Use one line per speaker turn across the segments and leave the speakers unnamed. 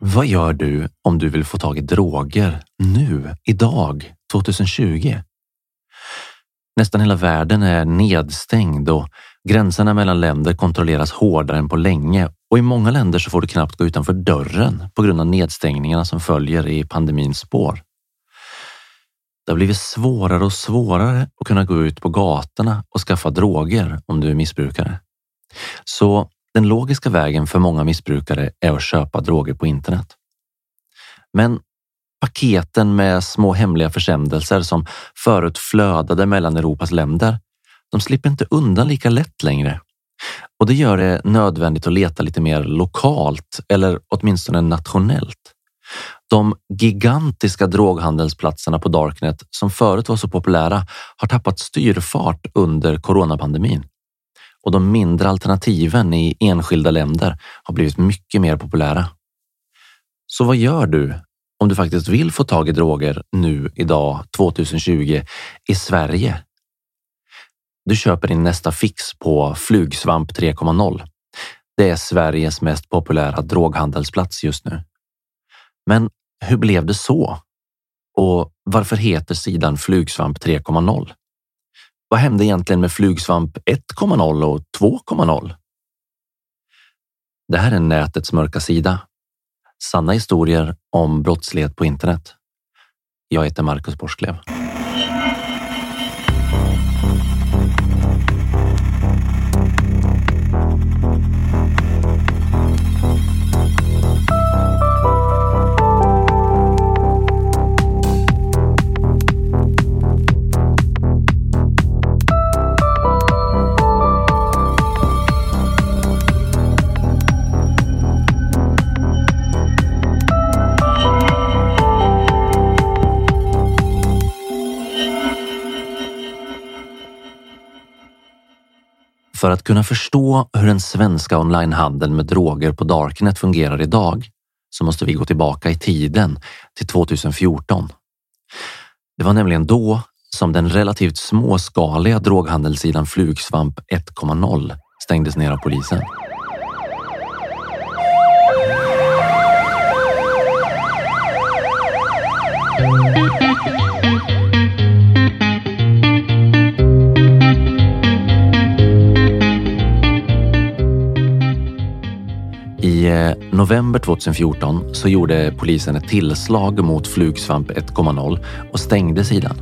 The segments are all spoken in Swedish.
Vad gör du om du vill få tag i droger nu, idag, 2020? Nästan hela världen är nedstängd och gränserna mellan länder kontrolleras hårdare än på länge och i många länder så får du knappt gå utanför dörren på grund av nedstängningarna som följer i pandemins spår. Det har blivit svårare och svårare att kunna gå ut på gatorna och skaffa droger om du är missbrukare. Så den logiska vägen för många missbrukare är att köpa droger på internet. Men paketen med små hemliga försändelser som förut flödade mellan Europas länder, de slipper inte undan lika lätt längre. Och det gör det nödvändigt att leta lite mer lokalt eller åtminstone nationellt. De gigantiska droghandelsplatserna på Darknet som förut var så populära har tappat styrfart under coronapandemin och de mindre alternativen i enskilda länder har blivit mycket mer populära. Så vad gör du om du faktiskt vill få tag i droger nu idag 2020 i Sverige? Du köper din nästa fix på Flugsvamp 3.0. Det är Sveriges mest populära droghandelsplats just nu. Men hur blev det så? Och varför heter sidan Flugsvamp 3.0? Vad hände egentligen med Flugsvamp 1.0 och 2.0? Det här är nätets mörka sida. Sanna historier om brottslighet på internet. Jag heter Marcus Borsklev. För att kunna förstå hur den svenska onlinehandeln med droger på Darknet fungerar idag så måste vi gå tillbaka i tiden till 2014. Det var nämligen då som den relativt småskaliga droghandelssidan Flugsvamp 1.0 stängdes ner av polisen. I november 2014 så gjorde polisen ett tillslag mot Flugsvamp 1.0 och stängde sidan.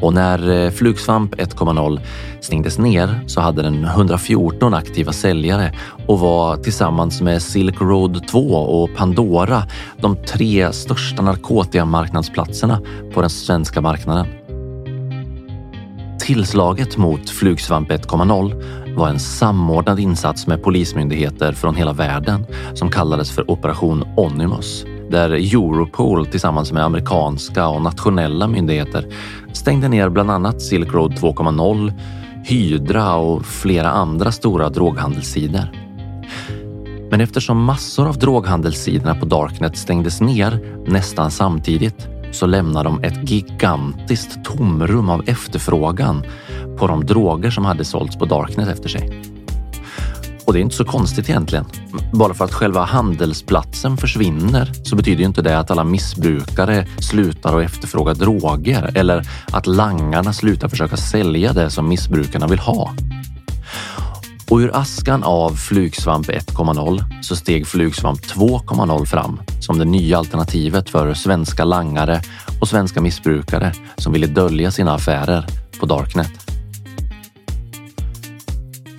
Och när eh, Flugsvamp 1.0 stängdes ner så hade den 114 aktiva säljare och var tillsammans med Silk Road 2 och Pandora de tre största narkotikamarknadsplatserna på den svenska marknaden. Tillslaget mot Flugsvamp 1.0 var en samordnad insats med polismyndigheter från hela världen som kallades för Operation Onimus där Europol tillsammans med amerikanska och nationella myndigheter stängde ner bland annat Silk Road 2.0, Hydra och flera andra stora droghandelssidor. Men eftersom massor av droghandelssidorna på Darknet stängdes ner nästan samtidigt så lämnade de ett gigantiskt tomrum av efterfrågan på de droger som hade sålts på Darknet efter sig. Och det är inte så konstigt egentligen. Bara för att själva handelsplatsen försvinner så betyder ju inte det att alla missbrukare slutar att efterfråga droger eller att langarna slutar försöka sälja det som missbrukarna vill ha. Och ur askan av Flugsvamp 1.0 så steg Flugsvamp 2.0 fram som det nya alternativet för svenska langare och svenska missbrukare som ville dölja sina affärer på Darknet.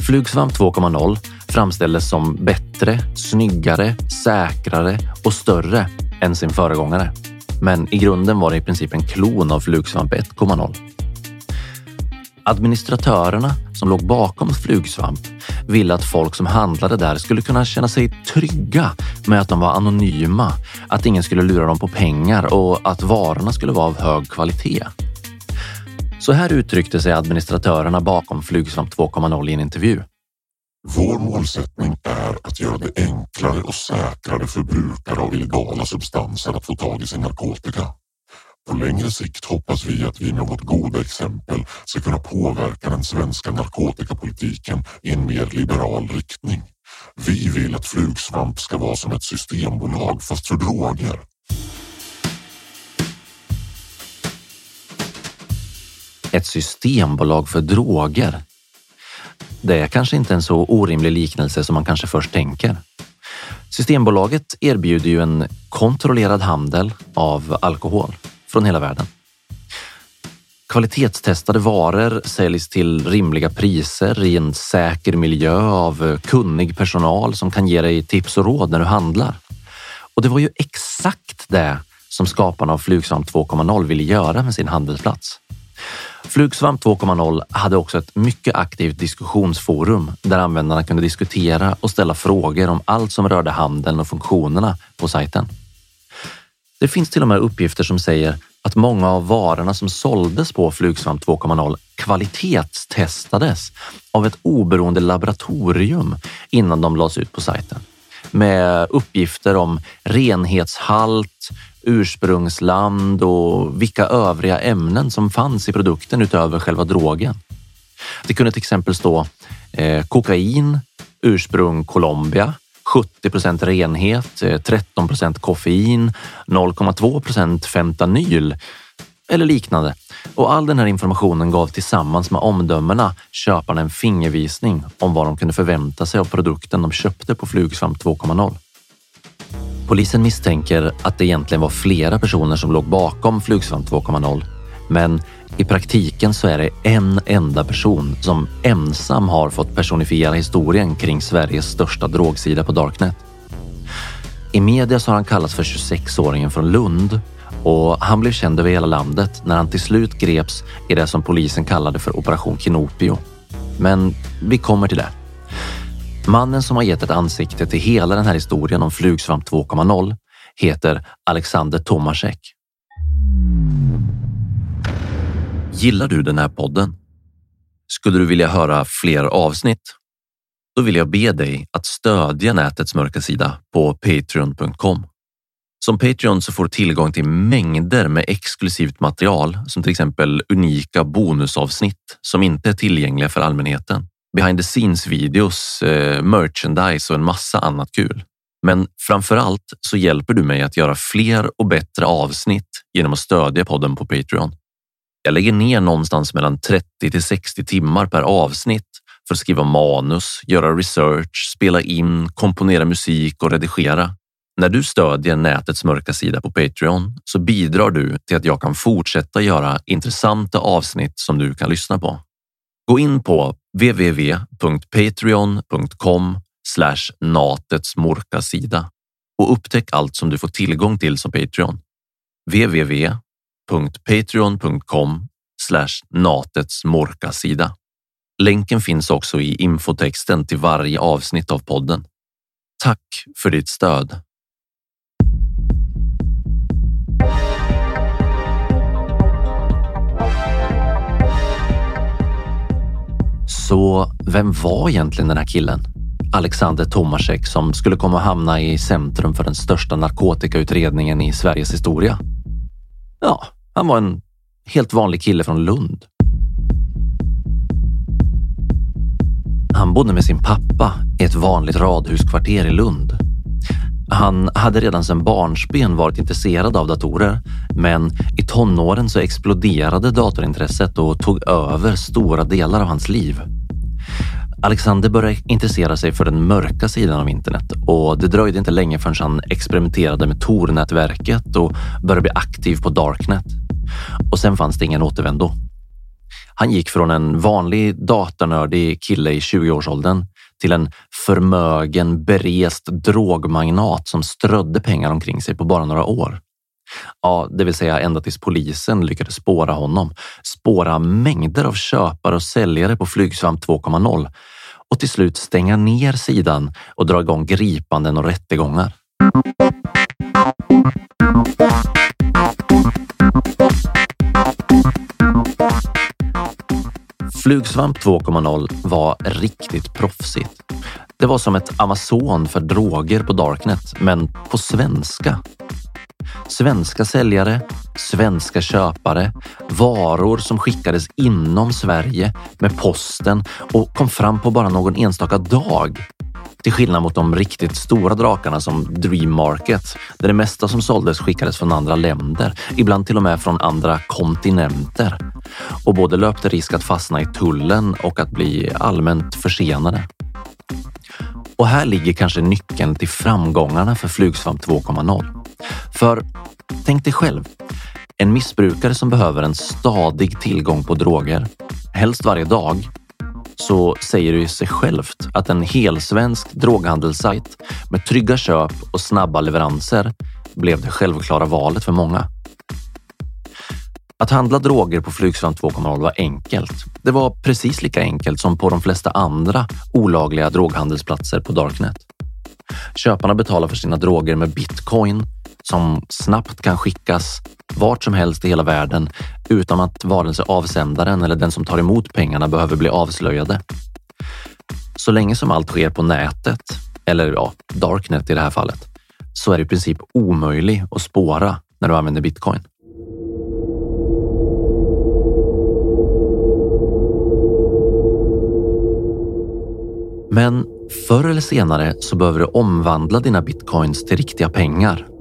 Flugsvamp 2.0 framställdes som bättre, snyggare, säkrare och större än sin föregångare. Men i grunden var det i princip en klon av Flugsvamp 1.0. Administratörerna som låg bakom Flugsvamp ville att folk som handlade där skulle kunna känna sig trygga med att de var anonyma, att ingen skulle lura dem på pengar och att varorna skulle vara av hög kvalitet. Så här uttryckte sig administratörerna bakom Flugsvamp 2.0 i en intervju.
Vår målsättning är att göra det enklare och säkrare för brukare av illegala substanser att få tag i sin narkotika. På längre sikt hoppas vi att vi med vårt goda exempel ska kunna påverka den svenska narkotikapolitiken i en mer liberal riktning. Vi vill att Flugsvamp ska vara som ett systembolag fast för droger.
Ett systembolag för droger. Det är kanske inte en så orimlig liknelse som man kanske först tänker. Systembolaget erbjuder ju en kontrollerad handel av alkohol från hela världen. Kvalitetstestade varor säljs till rimliga priser i en säker miljö av kunnig personal som kan ge dig tips och råd när du handlar. Och det var ju exakt det som skaparna av Flugsvamp 2.0 ville göra med sin handelsplats. Flugsvamp 2.0 hade också ett mycket aktivt diskussionsforum där användarna kunde diskutera och ställa frågor om allt som rörde handeln och funktionerna på sajten. Det finns till och med uppgifter som säger att många av varorna som såldes på Flugsvamp 2.0 kvalitetstestades av ett oberoende laboratorium innan de lades ut på sajten med uppgifter om renhetshalt, ursprungsland och vilka övriga ämnen som fanns i produkten utöver själva drogen. Det kunde till exempel stå eh, kokain, ursprung Colombia, 70 procent renhet, eh, 13 procent koffein, 0,2 procent fentanyl eller liknande. Och all den här informationen gav tillsammans med omdömena köparna en fingervisning om vad de kunde förvänta sig av produkten de köpte på Flugsvamp 2.0. Polisen misstänker att det egentligen var flera personer som låg bakom Flugsvamp 2.0, men i praktiken så är det en enda person som ensam har fått personifiera historien kring Sveriges största drogsida på Darknet. I media så har han kallats för 26-åringen från Lund och han blev känd över hela landet när han till slut greps i det som polisen kallade för Operation Kinopio. Men vi kommer till det. Mannen som har gett ett ansikte till hela den här historien om Flugsvamp 2.0 heter Alexander Tomasek. Gillar du den här podden? Skulle du vilja höra fler avsnitt? Då vill jag be dig att stödja nätets mörka sida på patreon.com. Som Patreon så får du tillgång till mängder med exklusivt material som till exempel unika bonusavsnitt som inte är tillgängliga för allmänheten. Behind the scenes videos, eh, merchandise och en massa annat kul. Men framför allt så hjälper du mig att göra fler och bättre avsnitt genom att stödja podden på Patreon. Jag lägger ner någonstans mellan 30 till 60 timmar per avsnitt för att skriva manus, göra research, spela in, komponera musik och redigera. När du stödjer nätets mörka sida på Patreon så bidrar du till att jag kan fortsätta göra intressanta avsnitt som du kan lyssna på. Gå in på www.patreon.com natets mörka sida och upptäck allt som du får tillgång till som Patreon. www.patreon.com natets morka-sida. Länken finns också i infotexten till varje avsnitt av podden. Tack för ditt stöd! Så vem var egentligen den här killen? Alexander Tomasek som skulle komma att hamna i centrum för den största narkotikautredningen i Sveriges historia. Ja, han var en helt vanlig kille från Lund. Han bodde med sin pappa i ett vanligt radhuskvarter i Lund. Han hade redan sedan barnsben varit intresserad av datorer, men i tonåren så exploderade datorintresset och tog över stora delar av hans liv. Alexander började intressera sig för den mörka sidan av internet och det dröjde inte länge förrän han experimenterade med Tor-nätverket och började bli aktiv på Darknet. Och sen fanns det ingen återvändo. Han gick från en vanlig datanördig kille i 20-årsåldern till en förmögen, berest drogmagnat som strödde pengar omkring sig på bara några år. Ja, det vill säga ända tills polisen lyckades spåra honom. Spåra mängder av köpare och säljare på Flygsvamp 2.0 och till slut stänga ner sidan och dra igång gripanden och rättegångar. Flugsvamp 2.0 var riktigt proffsigt. Det var som ett Amazon för droger på Darknet, men på svenska. Svenska säljare, svenska köpare, varor som skickades inom Sverige med posten och kom fram på bara någon enstaka dag. Till skillnad mot de riktigt stora drakarna som Dream Market, där det mesta som såldes skickades från andra länder, ibland till och med från andra kontinenter och både löpte risk att fastna i tullen och att bli allmänt försenade. Och här ligger kanske nyckeln till framgångarna för Flugsvamp 2.0. För tänk dig själv, en missbrukare som behöver en stadig tillgång på droger, helst varje dag, så säger det sig självt att en helsvensk droghandelssajt med trygga köp och snabba leveranser blev det självklara valet för många. Att handla droger på Flygsvamp 2.0 var enkelt. Det var precis lika enkelt som på de flesta andra olagliga droghandelsplatser på Darknet. Köparna betalar för sina droger med bitcoin som snabbt kan skickas vart som helst i hela världen utan att vare sig avsändaren eller den som tar emot pengarna behöver bli avslöjade. Så länge som allt sker på nätet, eller ja, darknet i det här fallet, så är det i princip omöjligt att spåra när du använder bitcoin. Men förr eller senare så behöver du omvandla dina bitcoins till riktiga pengar.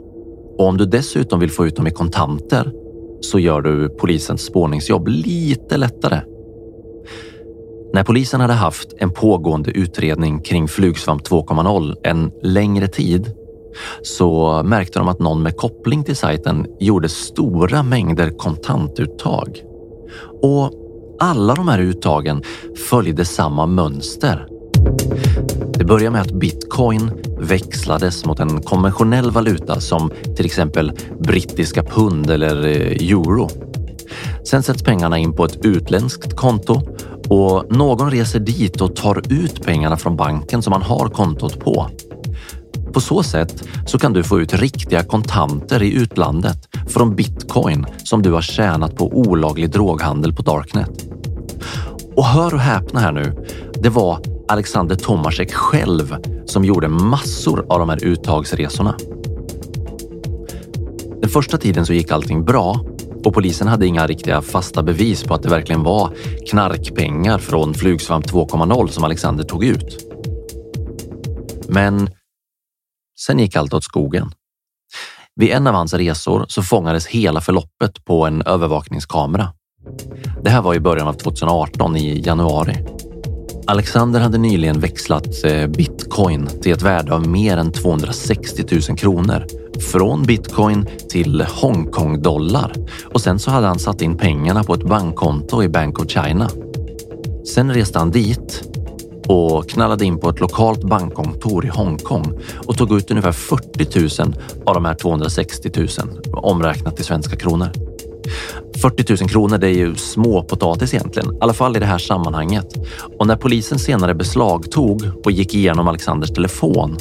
Och om du dessutom vill få ut dem i kontanter så gör du polisens spårningsjobb lite lättare. När polisen hade haft en pågående utredning kring Flugsvamp 2.0 en längre tid så märkte de att någon med koppling till sajten gjorde stora mängder kontantuttag. Och alla de här uttagen följde samma mönster. Det börjar med att bitcoin växlades mot en konventionell valuta som till exempel brittiska pund eller eh, euro. Sen sätts pengarna in på ett utländskt konto och någon reser dit och tar ut pengarna från banken som man har kontot på. På så sätt så kan du få ut riktiga kontanter i utlandet från bitcoin som du har tjänat på olaglig droghandel på Darknet. Och hör och häpna här nu. Det var Alexander Tomasek själv som gjorde massor av de här uttagsresorna. Den första tiden så gick allting bra och polisen hade inga riktiga fasta bevis på att det verkligen var knarkpengar från Flugsvamp 2.0 som Alexander tog ut. Men sen gick allt åt skogen. Vid en av hans resor så fångades hela förloppet på en övervakningskamera. Det här var i början av 2018 i januari. Alexander hade nyligen växlat eh, bitcoin till ett värde av mer än 260 000 kronor från bitcoin till Hongkong-dollar och sen så hade han satt in pengarna på ett bankkonto i Bank of China. Sen reste han dit och knallade in på ett lokalt bankkontor i Hongkong och tog ut ungefär 40 000 av de här 260 000 omräknat till svenska kronor. 40 000 kronor, det är ju småpotatis egentligen, i alla fall i det här sammanhanget. Och när polisen senare beslagtog och gick igenom Alexanders telefon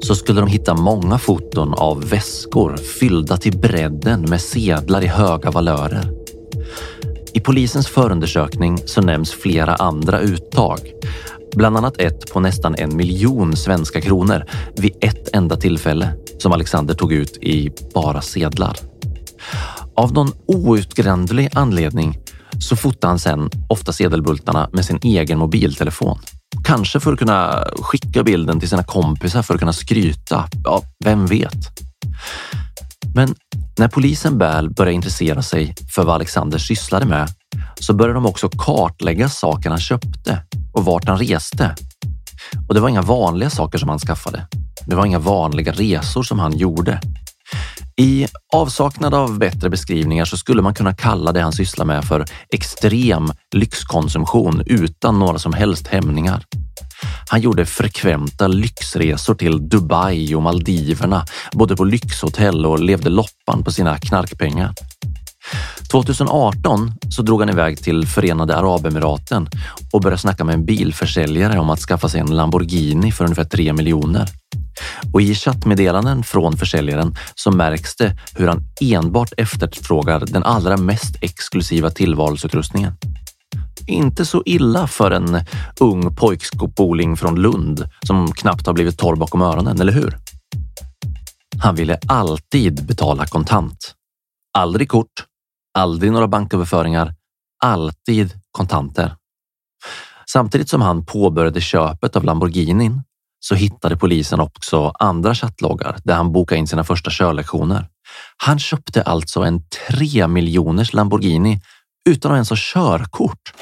så skulle de hitta många foton av väskor fyllda till bredden med sedlar i höga valörer. I polisens förundersökning så nämns flera andra uttag. Bland annat ett på nästan en miljon svenska kronor vid ett enda tillfälle som Alexander tog ut i bara sedlar. Av någon outgrändlig anledning så fotade han sen ofta sedelbultarna med sin egen mobiltelefon. Kanske för att kunna skicka bilden till sina kompisar för att kunna skryta. Ja, vem vet? Men när polisen väl började intressera sig för vad Alexander sysslade med så började de också kartlägga saker han köpte och vart han reste. Och det var inga vanliga saker som han skaffade. Det var inga vanliga resor som han gjorde. I avsaknad av bättre beskrivningar så skulle man kunna kalla det han sysslar med för extrem lyxkonsumtion utan några som helst hämningar. Han gjorde frekventa lyxresor till Dubai och Maldiverna, både på lyxhotell och levde loppan på sina knarkpengar. 2018 så drog han iväg till Förenade Arabemiraten och började snacka med en bilförsäljare om att skaffa sig en Lamborghini för ungefär 3 miljoner. Och i chattmeddelanden från försäljaren så märks det hur han enbart efterfrågar den allra mest exklusiva tillvalsutrustningen. Inte så illa för en ung pojkskopoling från Lund som knappt har blivit torr bakom öronen, eller hur? Han ville alltid betala kontant. Aldrig kort, aldrig några banköverföringar, alltid kontanter. Samtidigt som han påbörjade köpet av Lamborghinin så hittade polisen också andra chattloggar där han bokade in sina första körlektioner. Han köpte alltså en 3 miljoners Lamborghini utan att ens ha körkort.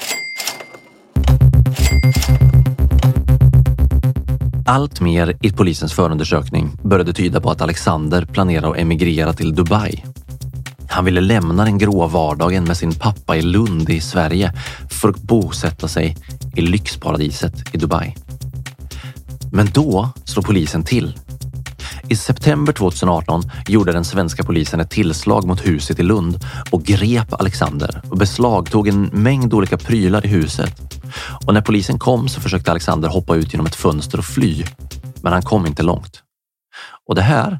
Allt mer i polisens förundersökning började tyda på att Alexander planerar att emigrera till Dubai. Han ville lämna den grå vardagen med sin pappa i Lund i Sverige för att bosätta sig i lyxparadiset i Dubai. Men då slår polisen till. I september 2018 gjorde den svenska polisen ett tillslag mot huset i Lund och grep Alexander och beslagtog en mängd olika prylar i huset. Och när polisen kom så försökte Alexander hoppa ut genom ett fönster och fly, men han kom inte långt. Och det här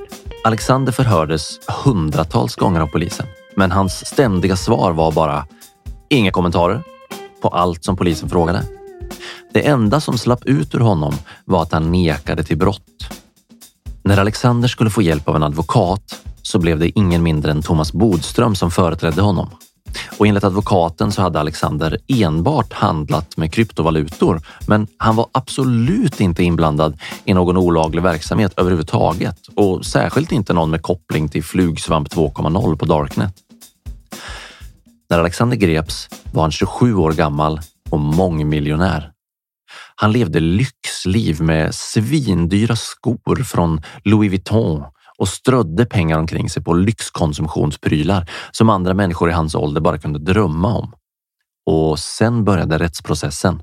Alexander förhördes hundratals gånger av polisen, men hans ständiga svar var bara inga kommentarer på allt som polisen frågade. Det enda som slapp ut ur honom var att han nekade till brott. När Alexander skulle få hjälp av en advokat så blev det ingen mindre än Thomas Bodström som företrädde honom. Och enligt advokaten så hade Alexander enbart handlat med kryptovalutor, men han var absolut inte inblandad i någon olaglig verksamhet överhuvudtaget och särskilt inte någon med koppling till Flugsvamp 2.0 på Darknet. När Alexander greps var han 27 år gammal och mångmiljonär. Han levde lyxliv med svindyra skor från Louis Vuitton och strödde pengar omkring sig på lyxkonsumtionsprylar som andra människor i hans ålder bara kunde drömma om. Och sen började rättsprocessen.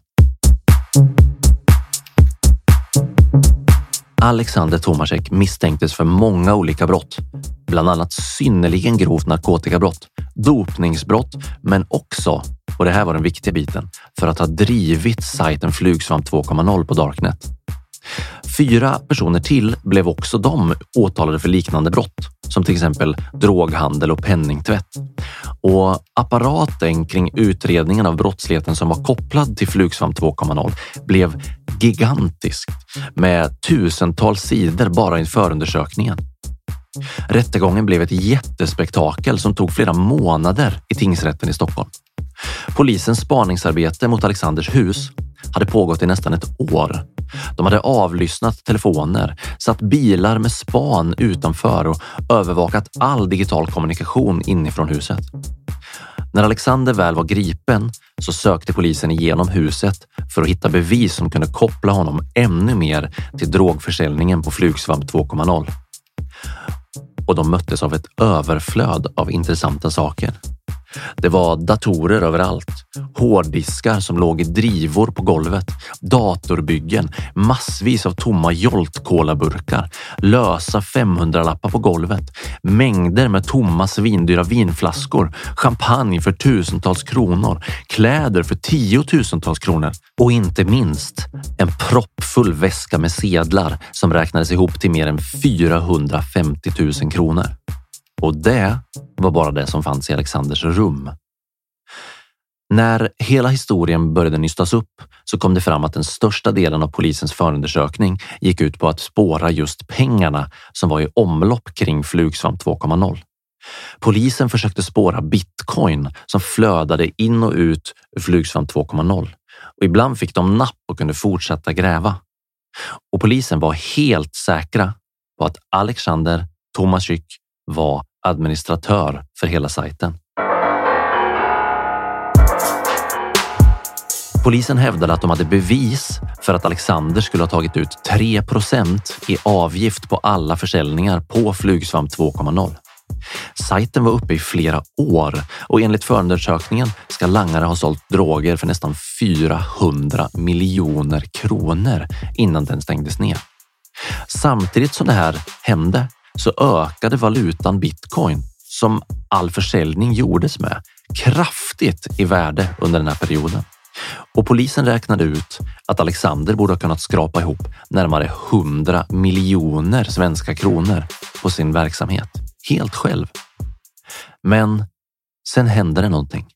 Alexander Tomasek misstänktes för många olika brott, bland annat synnerligen grovt narkotikabrott, dopningsbrott, men också, och det här var den viktiga biten, för att ha drivit sajten Flugsvamp 2.0 på Darknet. Fyra personer till blev också de åtalade för liknande brott, som till exempel droghandel och penningtvätt. Och apparaten kring utredningen av brottsligheten som var kopplad till Flugsvamp 2.0 blev gigantisk med tusentals sidor bara i förundersökningen. Mm. Rättegången blev ett jättespektakel som tog flera månader i tingsrätten i Stockholm. Polisens spaningsarbete mot Alexanders hus hade pågått i nästan ett år. De hade avlyssnat telefoner, satt bilar med span utanför och övervakat all digital kommunikation inifrån huset. När Alexander väl var gripen så sökte polisen igenom huset för att hitta bevis som kunde koppla honom ännu mer till drogförsäljningen på Flugsvamp 2.0. Och de möttes av ett överflöd av intressanta saker. Det var datorer överallt, hårddiskar som låg i drivor på golvet, datorbyggen, massvis av tomma jolt burkar lösa 500-lappar på golvet, mängder med tomma svindyra vinflaskor, champagne för tusentals kronor, kläder för tiotusentals kronor. Och inte minst en proppfull väska med sedlar som räknades ihop till mer än 450 000 kronor. Och det var bara det som fanns i Alexanders rum. När hela historien började nystas upp så kom det fram att den största delen av polisens förundersökning gick ut på att spåra just pengarna som var i omlopp kring Flugsvamp 2.0. Polisen försökte spåra bitcoin som flödade in och ut ur Flugsvamp 2.0 och ibland fick de napp och kunde fortsätta gräva. Och polisen var helt säkra på att Alexander Tomasik var administratör för hela sajten. Polisen hävdade att de hade bevis för att Alexander skulle ha tagit ut 3 i avgift på alla försäljningar på Flugsvamp 2.0. Sajten var uppe i flera år och enligt förundersökningen ska langare ha sålt droger för nästan 400 miljoner kronor innan den stängdes ner. Samtidigt som det här hände så ökade valutan bitcoin som all försäljning gjordes med kraftigt i värde under den här perioden. Och polisen räknade ut att Alexander borde ha kunnat skrapa ihop närmare 100 miljoner svenska kronor på sin verksamhet helt själv. Men sen hände det någonting.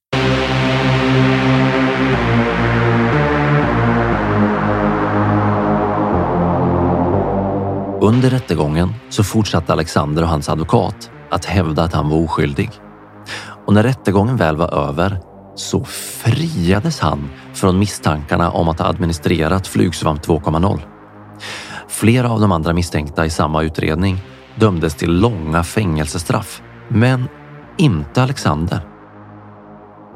Under rättegången så fortsatte Alexander och hans advokat att hävda att han var oskyldig. Och när rättegången väl var över så friades han från misstankarna om att ha administrerat Flugsvamp 2.0. Flera av de andra misstänkta i samma utredning dömdes till långa fängelsestraff, men inte Alexander.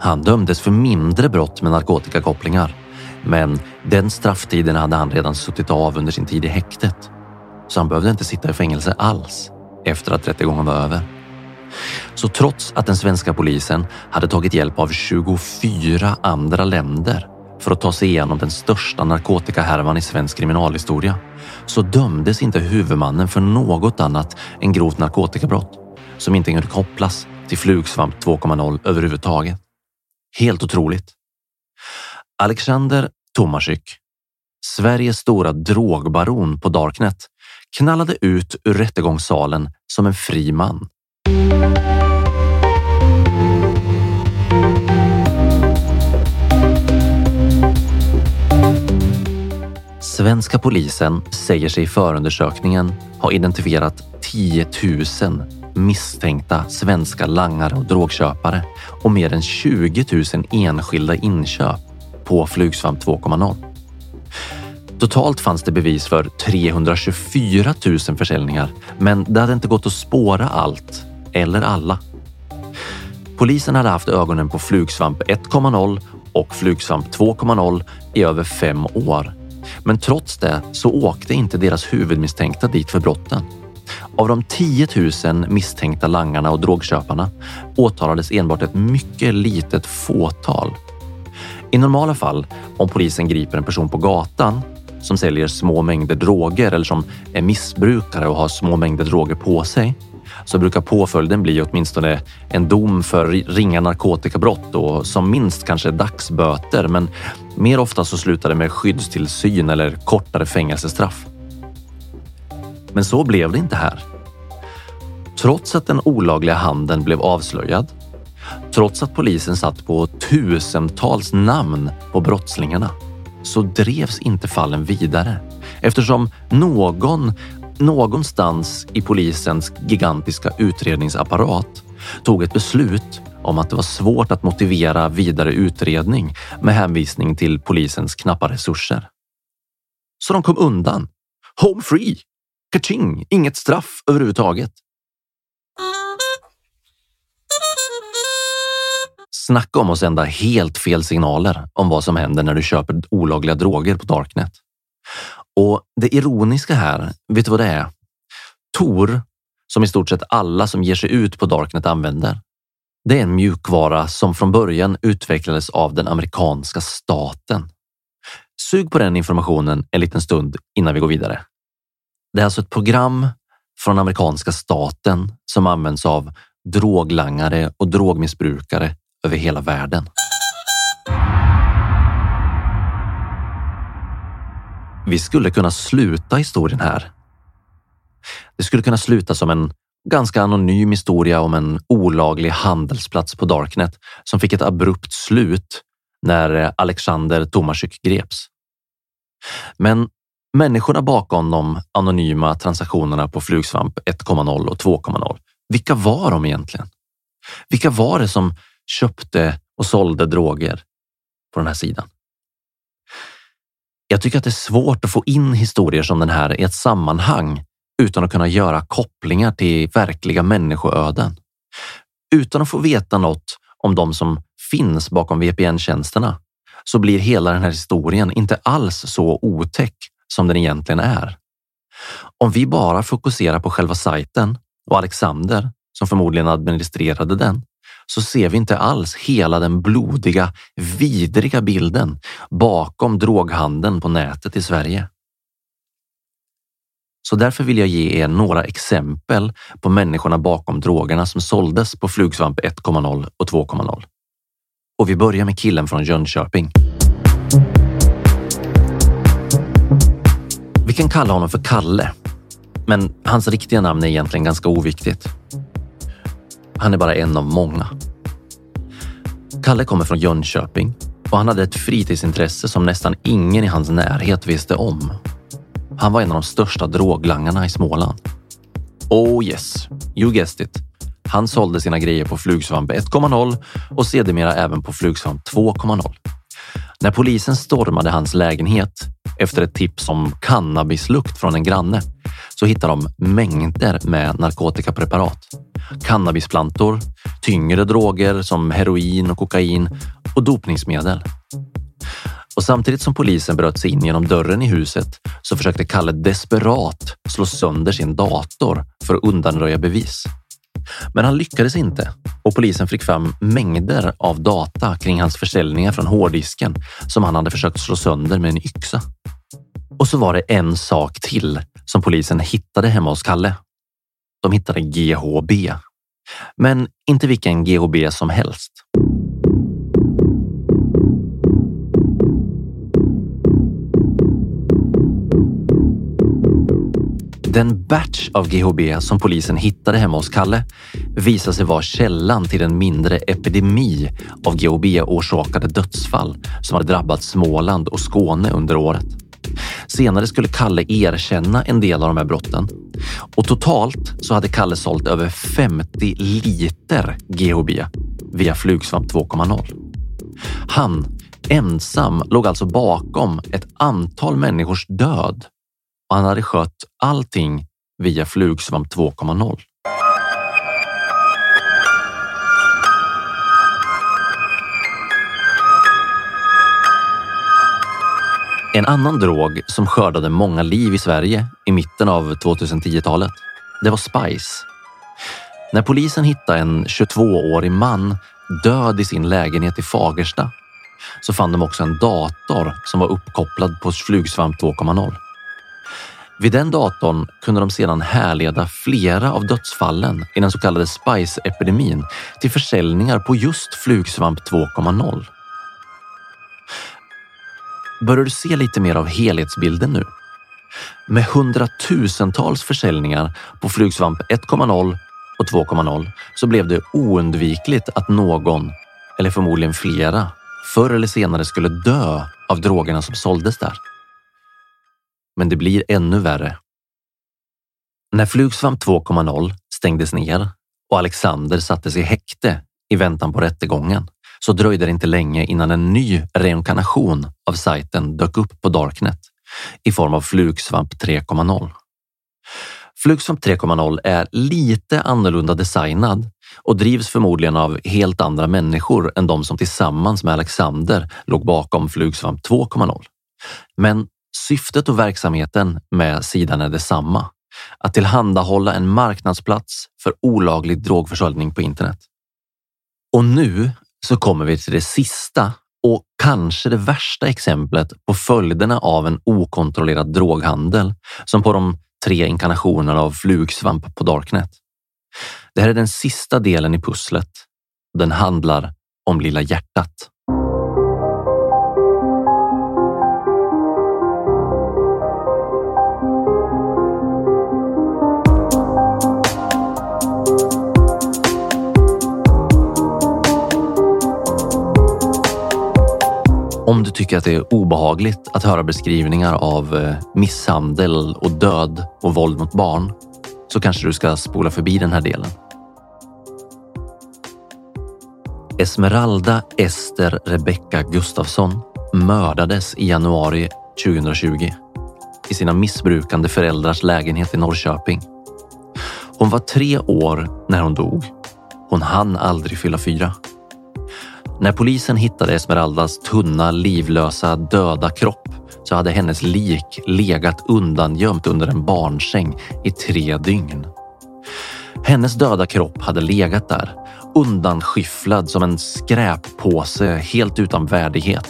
Han dömdes för mindre brott med narkotikakopplingar, men den strafftiden hade han redan suttit av under sin tid i häktet så han behövde inte sitta i fängelse alls efter att rättegången var över. Så trots att den svenska polisen hade tagit hjälp av 24 andra länder för att ta sig igenom den största narkotikahärvan i svensk kriminalhistoria så dömdes inte huvudmannen för något annat än grovt narkotikabrott som inte kunde kopplas till Flugsvamp 2.0 överhuvudtaget. Helt otroligt. Alexander Tomaszyk, Sveriges stora drogbaron på Darknet, knallade ut ur rättegångssalen som en fri man. Svenska polisen säger sig i förundersökningen ha identifierat 10 000 misstänkta svenska langare och drogköpare och mer än 20 000 enskilda inköp på Flugsvamp 2.0. Totalt fanns det bevis för 324 000 försäljningar, men det hade inte gått att spåra allt eller alla. Polisen hade haft ögonen på Flugsvamp 1.0 och Flugsvamp 2.0 i över fem år. Men trots det så åkte inte deras huvudmisstänkta dit för brotten. Av de 10 000 misstänkta langarna och drogköparna åtalades enbart ett mycket litet fåtal. I normala fall, om polisen griper en person på gatan, som säljer små mängder droger eller som är missbrukare och har små mängder droger på sig så brukar påföljden bli åtminstone en dom för ringa narkotikabrott och som minst kanske dagsböter. Men mer ofta så slutar det med skyddstillsyn eller kortare fängelsestraff. Men så blev det inte här. Trots att den olagliga handeln blev avslöjad, trots att polisen satt på tusentals namn på brottslingarna, så drevs inte fallen vidare eftersom någon någonstans i polisens gigantiska utredningsapparat tog ett beslut om att det var svårt att motivera vidare utredning med hänvisning till polisens knappa resurser. Så de kom undan. Home free! Kaching! Inget straff överhuvudtaget. Snacka om att sända helt fel signaler om vad som händer när du köper olagliga droger på Darknet. Och det ironiska här, vet du vad det är? Tor, som i stort sett alla som ger sig ut på Darknet använder, det är en mjukvara som från början utvecklades av den amerikanska staten. Sug på den informationen en liten stund innan vi går vidare. Det är alltså ett program från amerikanska staten som används av droglangare och drogmissbrukare över hela världen. Vi skulle kunna sluta historien här. Det skulle kunna sluta som en ganska anonym historia om en olaglig handelsplats på Darknet som fick ett abrupt slut när eh, Alexander Tomasjuk greps. Men människorna bakom de anonyma transaktionerna på Flugsvamp 1.0 och 2.0, vilka var de egentligen? Vilka var det som köpte och sålde droger på den här sidan? Jag tycker att det är svårt att få in historier som den här i ett sammanhang utan att kunna göra kopplingar till verkliga människoöden. Utan att få veta något om de som finns bakom VPN-tjänsterna så blir hela den här historien inte alls så otäck som den egentligen är. Om vi bara fokuserar på själva sajten och Alexander som förmodligen administrerade den så ser vi inte alls hela den blodiga, vidriga bilden bakom droghandeln på nätet i Sverige. Så därför vill jag ge er några exempel på människorna bakom drogerna som såldes på Flugsvamp 1.0 och 2.0. Och vi börjar med killen från Jönköping. Vi kan kalla honom för Kalle, men hans riktiga namn är egentligen ganska oviktigt. Han är bara en av många. Kalle kommer från Jönköping och han hade ett fritidsintresse som nästan ingen i hans närhet visste om. Han var en av de största droglangarna i Småland. Oh yes, you guessed it. Han sålde sina grejer på Flugsvamp 1.0 och sedermera även på Flugsvamp 2.0. När polisen stormade hans lägenhet efter ett tips om cannabislukt från en granne så hittar de mängder med narkotikapreparat. Cannabisplantor, tyngre droger som heroin och kokain och dopningsmedel. Och samtidigt som polisen bröt sig in genom dörren i huset så försökte Kalle desperat slå sönder sin dator för att undanröja bevis. Men han lyckades inte och polisen fick fram mängder av data kring hans försäljningar från hårddisken som han hade försökt slå sönder med en yxa. Och så var det en sak till som polisen hittade hemma hos Kalle. De hittade GHB. Men inte vilken GHB som helst. Den batch av GHB som polisen hittade hemma hos Kalle visade sig vara källan till en mindre epidemi av GHB-orsakade dödsfall som hade drabbat Småland och Skåne under året. Senare skulle Kalle erkänna en del av de här brotten och totalt så hade Kalle sålt över 50 liter GHB via Flugsvamp 2.0. Han ensam låg alltså bakom ett antal människors död och han hade skött allting via Flugsvamp 2.0. En annan drog som skördade många liv i Sverige i mitten av 2010-talet, det var Spice. När polisen hittade en 22-årig man död i sin lägenhet i Fagersta så fann de också en dator som var uppkopplad på Flugsvamp 2.0. Vid den datorn kunde de sedan härleda flera av dödsfallen i den så kallade Spice-epidemin till försäljningar på just Flugsvamp 2.0. Börjar du se lite mer av helhetsbilden nu? Med hundratusentals försäljningar på Flugsvamp 1.0 och 2.0 så blev det oundvikligt att någon, eller förmodligen flera, förr eller senare skulle dö av drogerna som såldes där. Men det blir ännu värre. När Flugsvamp 2.0 stängdes ner och Alexander sattes i häkte i väntan på rättegången så dröjde det inte länge innan en ny reinkarnation av sajten dök upp på Darknet i form av Flugsvamp 3.0. Flugsvamp 3.0 är lite annorlunda designad och drivs förmodligen av helt andra människor än de som tillsammans med Alexander låg bakom Flugsvamp 2.0. Men syftet och verksamheten med sidan är detsamma. Att tillhandahålla en marknadsplats för olaglig drogförsäljning på internet. Och nu så kommer vi till det sista och kanske det värsta exemplet på följderna av en okontrollerad droghandel som på de tre inkarnationerna av flugsvamp på Darknet. Det här är den sista delen i pusslet. Den handlar om Lilla hjärtat. Om du tycker att det är obehagligt att höra beskrivningar av eh, misshandel och död och våld mot barn så kanske du ska spola förbi den här delen. Esmeralda Ester Rebecca Gustafsson mördades i januari 2020 i sina missbrukande föräldrars lägenhet i Norrköping. Hon var tre år när hon dog. Hon hann aldrig fylla fyra. När polisen hittade Esmeraldas tunna, livlösa, döda kropp så hade hennes lik legat undangömt under en barnsäng i tre dygn. Hennes döda kropp hade legat där, undanskyfflad som en skräppåse helt utan värdighet.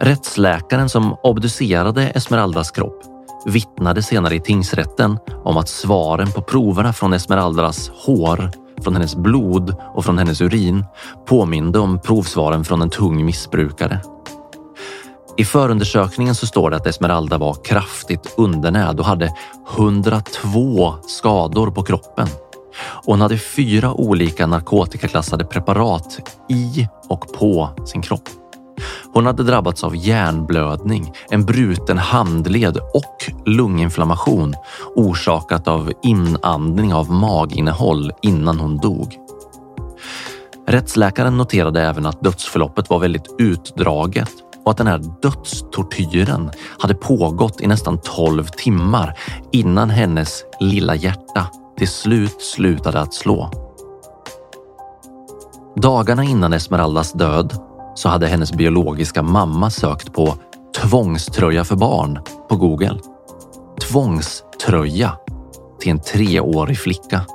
Rättsläkaren som obducerade Esmeraldas kropp vittnade senare i tingsrätten om att svaren på proverna från Esmeraldas hår från hennes blod och från hennes urin påminde om provsvaren från en tung missbrukare. I förundersökningen så står det att Esmeralda var kraftigt undernärd och hade 102 skador på kroppen. Och hon hade fyra olika narkotikaklassade preparat i och på sin kropp. Hon hade drabbats av hjärnblödning, en bruten handled och lunginflammation orsakat av inandning av maginnehåll innan hon dog. Rättsläkaren noterade även att dödsförloppet var väldigt utdraget och att den här dödstortyren hade pågått i nästan 12 timmar innan hennes lilla hjärta till slut slutade att slå. Dagarna innan Esmeraldas död så hade hennes biologiska mamma sökt på tvångströja för barn på Google. Tvångströja till en treårig flicka.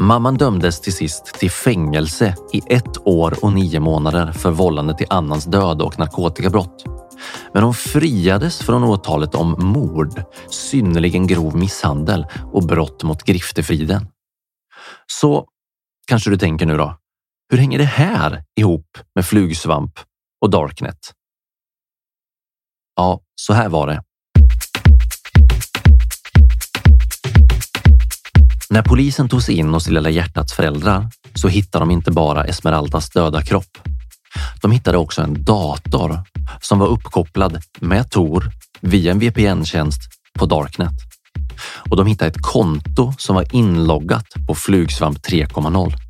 Mamman dömdes till sist till fängelse i ett år och nio månader för vållande till annans död och narkotikabrott. Men hon friades från åtalet om mord, synnerligen grov misshandel och brott mot griftefriden. Så kanske du tänker nu då, hur hänger det här ihop med flugsvamp och darknet? Ja, så här var det. När polisen tog sig in hos Lilla hjärtats föräldrar så hittade de inte bara Esmeraldas döda kropp. De hittade också en dator som var uppkopplad med Tor via en VPN-tjänst på Darknet. Och de hittade ett konto som var inloggat på Flugsvamp 3.0.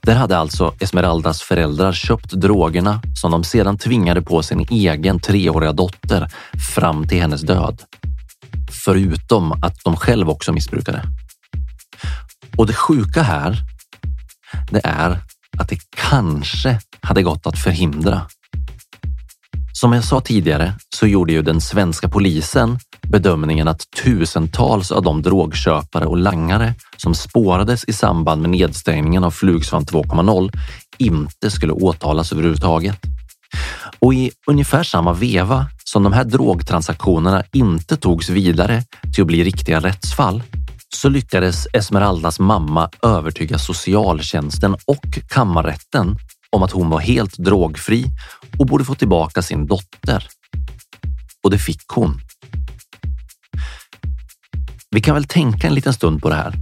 Där hade alltså Esmeraldas föräldrar köpt drogerna som de sedan tvingade på sin egen treåriga dotter fram till hennes död. Förutom att de själv också missbrukade. Och det sjuka här, det är att det kanske hade gått att förhindra. Som jag sa tidigare så gjorde ju den svenska polisen bedömningen att tusentals av de drogköpare och langare som spårades i samband med nedstängningen av Flugsvamp 2.0 inte skulle åtalas överhuvudtaget. Och i ungefär samma veva som de här drogtransaktionerna inte togs vidare till att bli riktiga rättsfall så lyckades Esmeraldas mamma övertyga socialtjänsten och kammarrätten om att hon var helt drogfri och borde få tillbaka sin dotter. Och det fick hon. Vi kan väl tänka en liten stund på det här.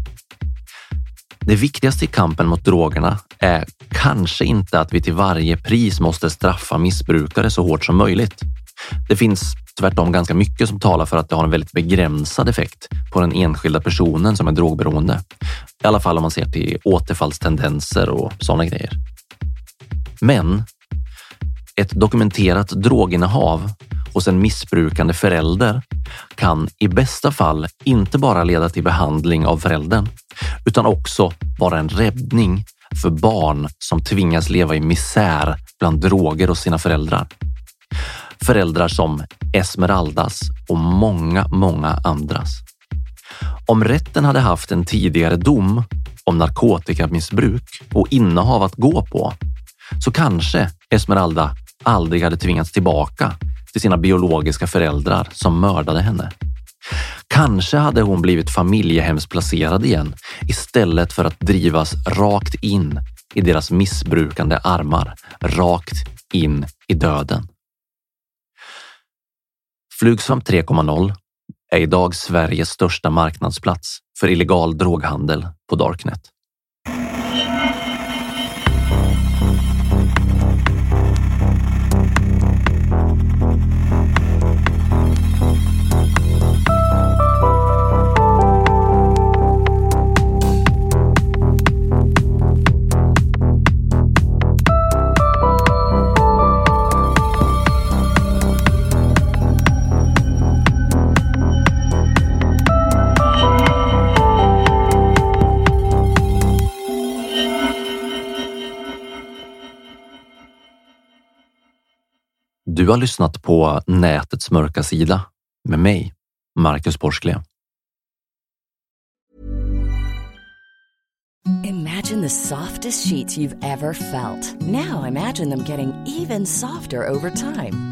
Det viktigaste i kampen mot drogerna är kanske inte att vi till varje pris måste straffa missbrukare så hårt som möjligt. Det finns tvärtom ganska mycket som talar för att det har en väldigt begränsad effekt på den enskilda personen som är drogberoende. I alla fall om man ser till återfallstendenser och sådana grejer. Men ett dokumenterat droginnehav hos en missbrukande förälder kan i bästa fall inte bara leda till behandling av föräldern, utan också vara en räddning för barn som tvingas leva i misär bland droger hos sina föräldrar. Föräldrar som Esmeraldas och många, många andras. Om rätten hade haft en tidigare dom om narkotikamissbruk och innehav att gå på så kanske Esmeralda aldrig hade tvingats tillbaka till sina biologiska föräldrar som mördade henne. Kanske hade hon blivit familjehemsplacerad igen istället för att drivas rakt in i deras missbrukande armar, rakt in i döden. Flugsvamp 3.0 är idag Sveriges största marknadsplats för illegal droghandel på Darknet. Har lyssnat på Nätets mörka sida med mig, Marcus Borsklev.
Imagine the softest sheets you've ever felt. Now imagine them getting even softer over time.